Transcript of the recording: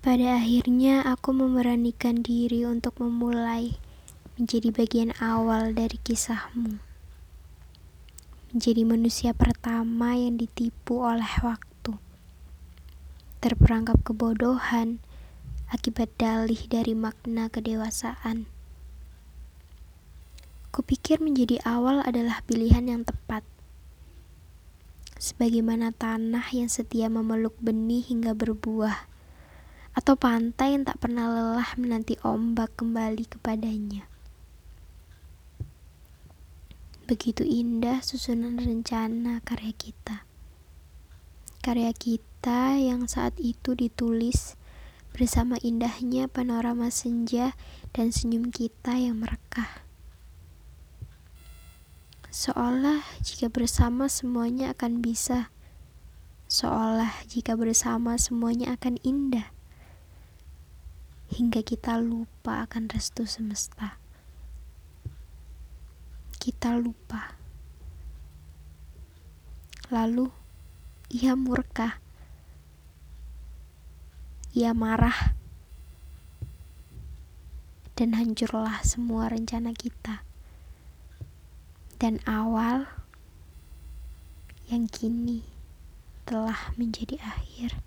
Pada akhirnya, aku memberanikan diri untuk memulai menjadi bagian awal dari kisahmu. Menjadi manusia pertama yang ditipu oleh waktu. Terperangkap kebodohan akibat dalih dari makna kedewasaan. Kupikir menjadi awal adalah pilihan yang tepat. Sebagaimana tanah yang setia memeluk benih hingga berbuah atau pantai yang tak pernah lelah menanti ombak kembali kepadanya. Begitu indah susunan rencana karya kita. Karya kita yang saat itu ditulis bersama indahnya panorama senja dan senyum kita yang merekah. Seolah jika bersama semuanya akan bisa. Seolah jika bersama semuanya akan indah hingga kita lupa akan restu semesta. Kita lupa. Lalu ia murka. Ia marah. Dan hancurlah semua rencana kita. Dan awal yang kini telah menjadi akhir.